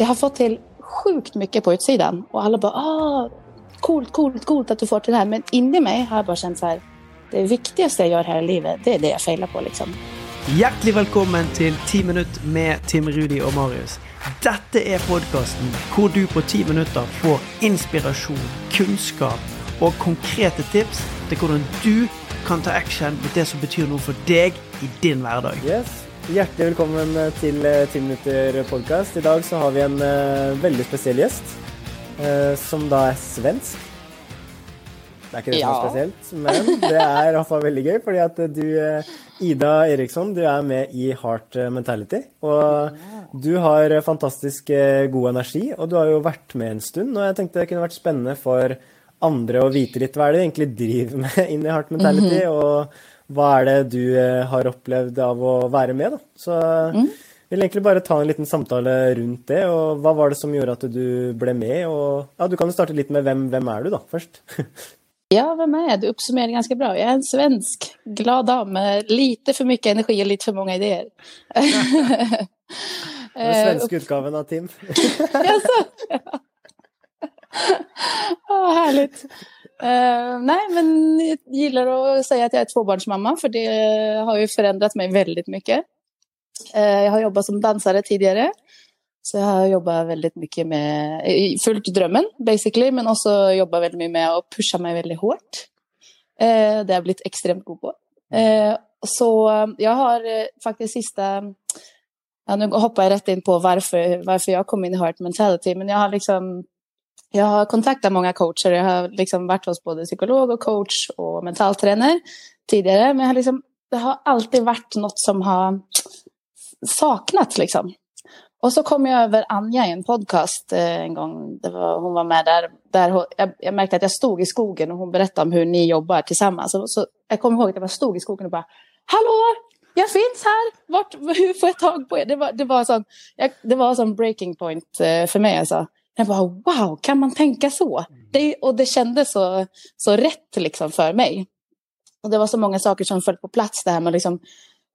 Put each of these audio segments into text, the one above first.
jag har fått till sjukt mycket på utsidan och alla bara ah, coolt, coolt, coolt att du får till det här. Men inne i mig har jag bara känt så här, det viktigaste jag gör här i livet, det är det jag failar på liksom. Hjertelig velkommen til 10 minutt med Tim Rudi og Marius. Dette er podkasten hvor du på 10 minutter får inspirasjon, kunnskap og konkrete tips til hvordan du kan ta action mot det som betyr noe for deg i din hverdag. Yes. Hjertelig velkommen til eh, 10 minutter podkast. I dag så har vi en eh, veldig spesiell gjest, eh, som da er svensk. Det er ikke det som er Ja. spesielt, men det er i hvert fall veldig gøy, fordi at du, eh, Ida Eriksson, du er med i Heart Mentality. Og du har eh, fantastisk eh, god energi, og du har jo vært med en stund. Og jeg tenkte det kunne vært spennende for andre å vite litt hva er det du egentlig driver med inn i Heart Mentality, og hva er det du eh, har opplevd av å være med, da. Så jeg vil egentlig bare ta en liten samtale rundt det, og hva var det som gjorde at du ble med, og ja, du kan jo starte litt med hvem, hvem er du, da, først. Ja, vem är jag? Du uppsummerar ganska bra. Jag är en svensk glad dam med lite för mycket energi och lite för många idéer. Den Eh, svenske utgaven av Tim. Jaså? Ja, härligt. Uh, nej, men jag gillar att säga att jag är tvåbarnsmamma för det har ju förändrat mig väldigt mycket. Uh, jag har jobbat som dansare tidigare. Så jag har jobbat väldigt mycket med, fullt följt drömmen basically, men också jobbat väldigt mycket med att pusha mig väldigt hårt. Eh, uh, det har jag blivit extremt god på. Så jag har faktiskt sista Ja, nu hoppar jag rätt in på varför, varför jag kom in i Heart Mentality. Men jag har liksom jag har kontaktat många coacher. Jag har liksom varit hos både psykolog och coach och mentaltränare tidigare. Men jag har liksom, det har alltid varit något som har saknats. Liksom. Och så kom jag över Anja i en podcast eh, en gång. Det var, hon var med där. där hon, jag, jag märkte att jag stod i skogen och hon berättade om hur ni jobbar tillsammans. Så, så jag kommer ihåg att jag bara stod i skogen och bara Hallå! Jag finns här! Vart, hur får jag tag på er? Det var, det var, sån, jag, det var som breaking point eh, för mig. Alltså. Jag bara wow, kan man tänka så? Det, och det kändes så, så rätt liksom för mig. Och det var så många saker som föll på plats. Det här med liksom,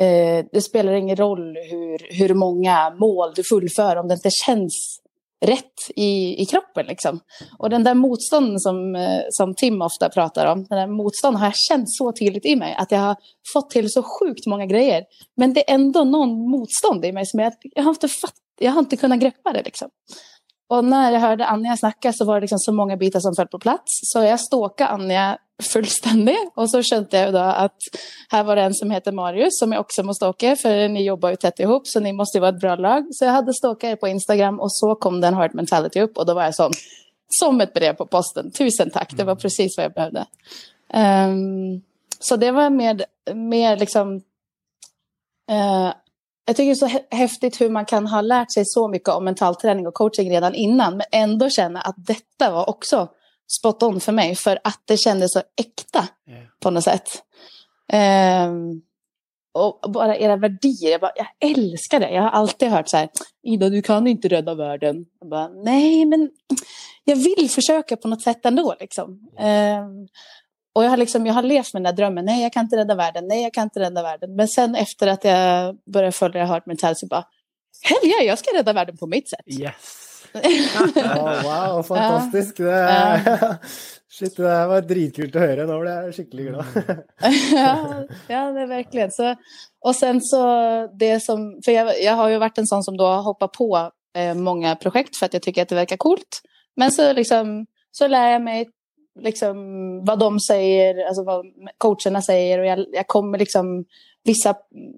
eh, det spelar ingen roll hur, hur många mål du fullför om det inte känns rätt i, i kroppen. Liksom. Och den där motstånden som, eh, som Tim ofta pratar om, den där motstånden har jag känt så tydligt i mig att jag har fått till så sjukt många grejer. Men det är ändå någon motstånd i mig som jag, jag, har, inte fatt, jag har inte kunnat greppa det. Liksom. Och när jag hörde Anja snacka så var det liksom så många bitar som föll på plats. Så jag stalkade Anja fullständigt. Och så kände jag då att här var det en som heter Marius som jag också måste stalka. För ni jobbar ju tätt ihop så ni måste ju vara ett bra lag. Så jag hade stalkat er på Instagram och så kom den Heart Mentality upp. Och då var jag sån, som ett brev på posten. Tusen tack, det var precis vad jag behövde. Ehm, så det var mer, mer liksom eh, jag tycker det är så hä- häftigt hur man kan ha lärt sig så mycket om mental träning och coaching redan innan. Men ändå känna att detta var också spot on för mig. För att det kändes så äkta på något sätt. Ehm, och bara era värderingar, jag, bara, jag älskar det. Jag har alltid hört så här, Ida du kan inte rädda världen. Jag bara, Nej men jag vill försöka på något sätt ändå. Liksom. Ehm, och jag har, liksom, jag har levt med den där drömmen, nej jag kan inte rädda världen, nej jag kan inte rädda världen. Men sen efter att jag började följa Heart Mental så bara, hell yeah, jag ska rädda världen på mitt sätt. Yes. Ja, wow, fantastisk. Det, shit, det här var dritkult att höra. Nu blev jag skickligt glad. ja, ja, det är verkligen så. Och sen så det som, för jag, jag har ju varit en sån som då har hoppat på eh, många projekt för att jag tycker att det verkar coolt. Men så liksom, så lär jag mig liksom vad de säger, alltså vad coacherna säger och jag, jag kommer liksom vissa,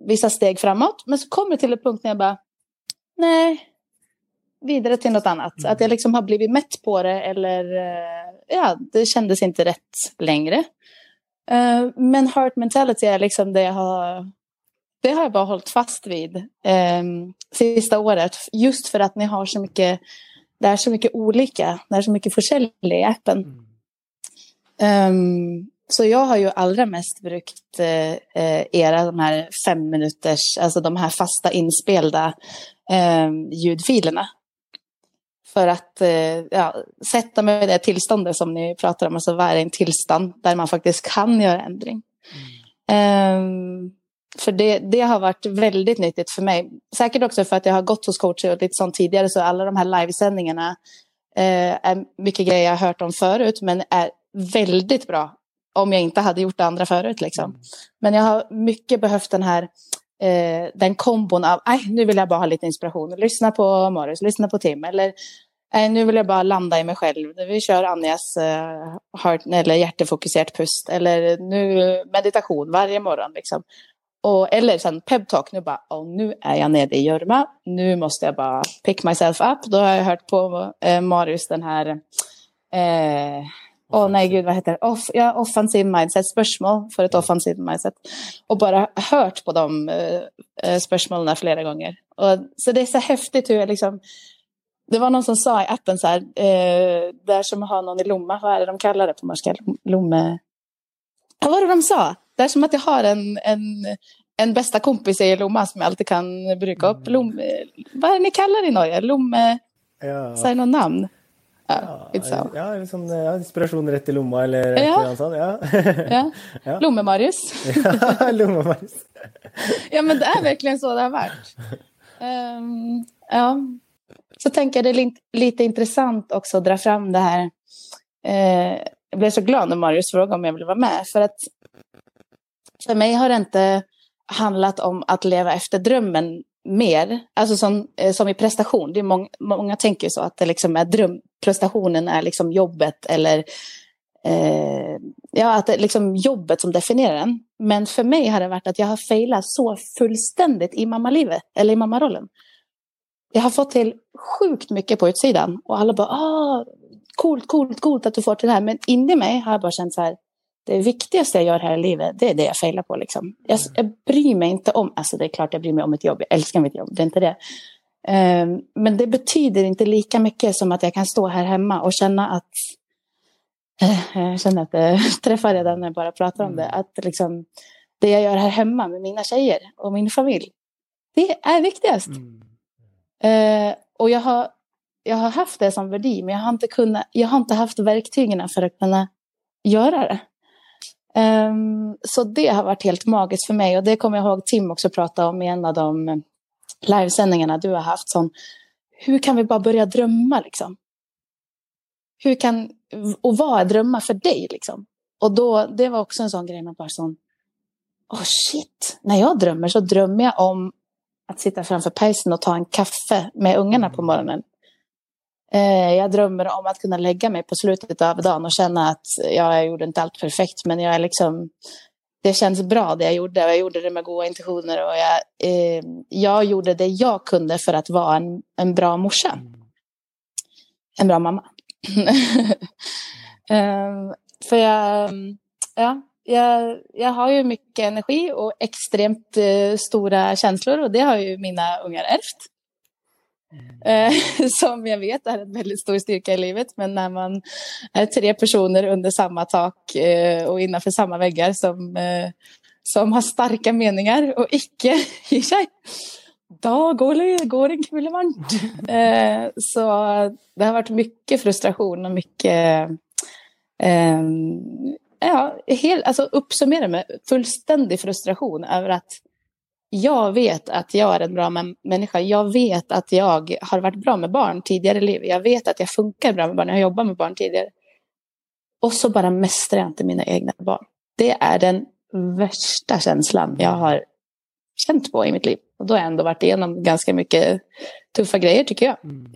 vissa steg framåt. Men så kommer det till en punkt när jag bara, nej, vidare till något annat. Att jag liksom har blivit mätt på det eller eh, ja, det kändes inte rätt längre. Eh, men heart mentality är liksom det jag har det har jag bara hållit fast vid eh, sista året. Just för att ni har så mycket, det är så mycket olika, det är så mycket försäljning i appen. Um, så jag har ju allra mest brukt eh, era de här fem minuters, alltså de här fasta inspelda eh, ljudfilerna. För att eh, ja, sätta mig i det tillståndet som ni pratar om, alltså vara i en tillstånd där man faktiskt kan göra ändring. Ehm, för det, det har varit väldigt nyttigt för mig. Säkert också för att jag har gått hos coacher och lite sånt tidigare så alla de här livesändningarna eh, är mycket grejer jag har hört om förut men är väldigt bra om jag inte hade gjort det andra förut. Liksom. Mm. Men jag har mycket behövt den här eh, den kombon av nej, nu vill jag bara ha lite inspiration. Lyssna på Morris, lyssna på Tim. Eller nej, nu vill jag bara landa i mig själv. Vi kör Anjas eh, heart, eller hjärtefokuserat pust. Eller nu meditation varje morgon. Liksom. Och, eller sen peptalk, nu bara, oh, nu är jag nere i Görma, nu måste jag bara pick myself up. Då har jag hört på eh, Marius den här, eh, oh, nej gud vad heter det, Off, ja, offensiv mindset, spörsmål för ett offensivt mindset. Och bara hört på de eh, eh, spörsmålen flera gånger. Och, så det är så häftigt hur liksom, det var någon som sa i appen så här, eh, där som har någon i Lomma, vad är det de kallar det på norska? Lomme... Vad var det de sa? Det är som att jag har en, en, en bästa kompis i Lomma som jag alltid kan bruka upp. Mm. Lom, vad är det ni kallar det i Norge? Lomme... Ja. Säg något namn. Ja, ja, ja, liksom, ja, inspiration rätt i Lomma eller ja. sånt. Ja. ja. ja. Lomme-Marius. ja, Lomme-Marius. ja, men det är verkligen så det har varit. Um, ja. Så tänker jag det är lite intressant också att dra fram det här. Uh, jag blev så glad när Marius frågade om jag ville vara med. För att för mig har det inte handlat om att leva efter drömmen mer, alltså som, eh, som i prestation. Det är många, många tänker så att det liksom är dröm, prestationen är liksom jobbet eller eh, ja, att det är liksom jobbet som definierar den. Men för mig har det varit att jag har failat så fullständigt i mammalivet, eller i mammarollen. Jag har fått till sjukt mycket på utsidan och alla bara ah, coolt, coolt, coolt att du får till det här. Men inne i mig har jag bara känt så här, det viktigaste jag gör här i livet, det är det jag failar på. Liksom. Jag, jag bryr mig inte om, alltså det är klart jag bryr mig om mitt jobb, jag älskar mitt jobb, det är inte det. Um, men det betyder inte lika mycket som att jag kan stå här hemma och känna att uh, jag känner att det träffar redan när jag bara pratar om det. Mm. Att liksom, det jag gör här hemma med mina tjejer och min familj, det är viktigast. Mm. Uh, och jag har, jag har haft det som värdi, men jag har inte, kunnat, jag har inte haft verktygen för att kunna göra det. Um, så det har varit helt magiskt för mig och det kommer jag ihåg Tim också prata om i en av de livesändningarna du har haft. Som, hur kan vi bara börja drömma liksom? Hur kan, och vad är drömmar för dig liksom? Och då, det var också en sån grej med bara sån, oh shit, när jag drömmer så drömmer jag om att sitta framför pejsen och ta en kaffe med ungarna på morgonen. Eh, jag drömmer om att kunna lägga mig på slutet av dagen och känna att ja, jag gjorde inte allt perfekt, men jag är liksom, det känns bra det jag gjorde. Jag gjorde det med goda intentioner och jag, eh, jag gjorde det jag kunde för att vara en, en bra morsa. En bra mamma. um, för jag, ja, jag, jag har ju mycket energi och extremt uh, stora känslor och det har ju mina ungar ärvt. Eh, som jag vet är en väldigt stor styrka i livet. Men när man är tre personer under samma tak eh, och innanför samma väggar som, eh, som har starka meningar och icke i sig. Då går det, går det kul varmt. Så det har varit mycket frustration och mycket ja, helt, alltså uppsummera med fullständig frustration över att jag vet att jag är en bra människa. Jag vet att jag har varit bra med barn tidigare i livet. Jag vet att jag funkar bra med barn. Jag har jobbat med barn tidigare. Och så bara mästrar jag inte mina egna barn. Det är den värsta känslan jag har känt på i mitt liv. Och då har jag ändå varit igenom ganska mycket tuffa grejer tycker jag. Mm.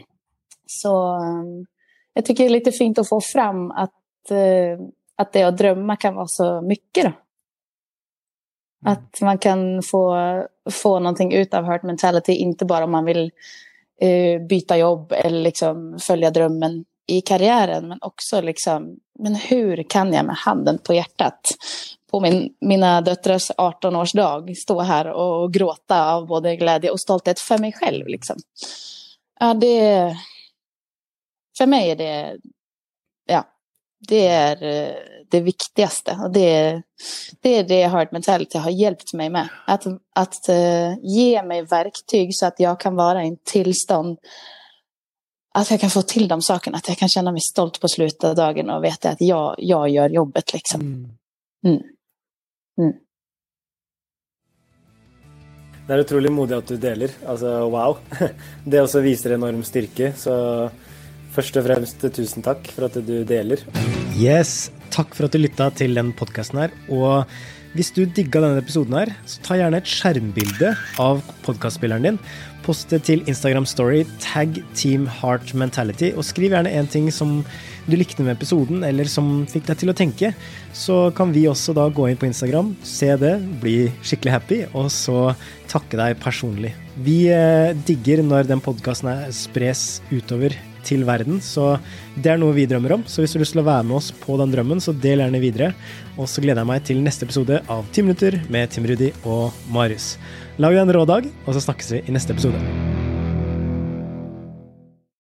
Så um, jag tycker det är lite fint att få fram att, uh, att det att drömma kan vara så mycket. Då. Mm. Att man kan få, få någonting ut av hurt mentality, inte bara om man vill eh, byta jobb eller liksom följa drömmen i karriären, men också liksom, men hur kan jag med handen på hjärtat på min, mina döttrars 18-årsdag stå här och gråta av både glädje och stolthet för mig själv. Liksom. Ja, det, för mig är det, ja, det är eh, det viktigaste. Och det, är, det är det Heart Mentality har hjälpt mig med. Att, att uh, ge mig verktyg så att jag kan vara i en tillstånd att jag kan få till de sakerna, att jag kan känna mig stolt på slutet av dagen och veta att jag, jag gör jobbet. Liksom. Mm. Mm. Mm. Det er utrolig modig at du deler. Altså, wow. Det også viser enorm styrke. Så først og fremst eh, tusen takk for at du deler. Yes, takk for at du lytta til den podkasten her. Og hvis du digga denne episoden her, så ta gjerne et skjermbilde av podkastspilleren din. Post det til Instagram Story, tagg Team Heart Mentality, og skriv gjerne en ting som du likte med episoden, eller som fikk deg til å tenke. Så kan vi også da gå inn på Instagram, se det, bli skikkelig happy, og så takke deg personlig. Vi eh, digger når den podkasten spres utover til verden. Så det er noe vi drømmer om. Så hvis du har lyst til å være med oss på den drømmen, så del gjerne videre. Og så gleder jeg meg til neste episode av Ti minutter med Tim Rudi og Marius. Lag deg en rå dag, og så snakkes vi i neste episode.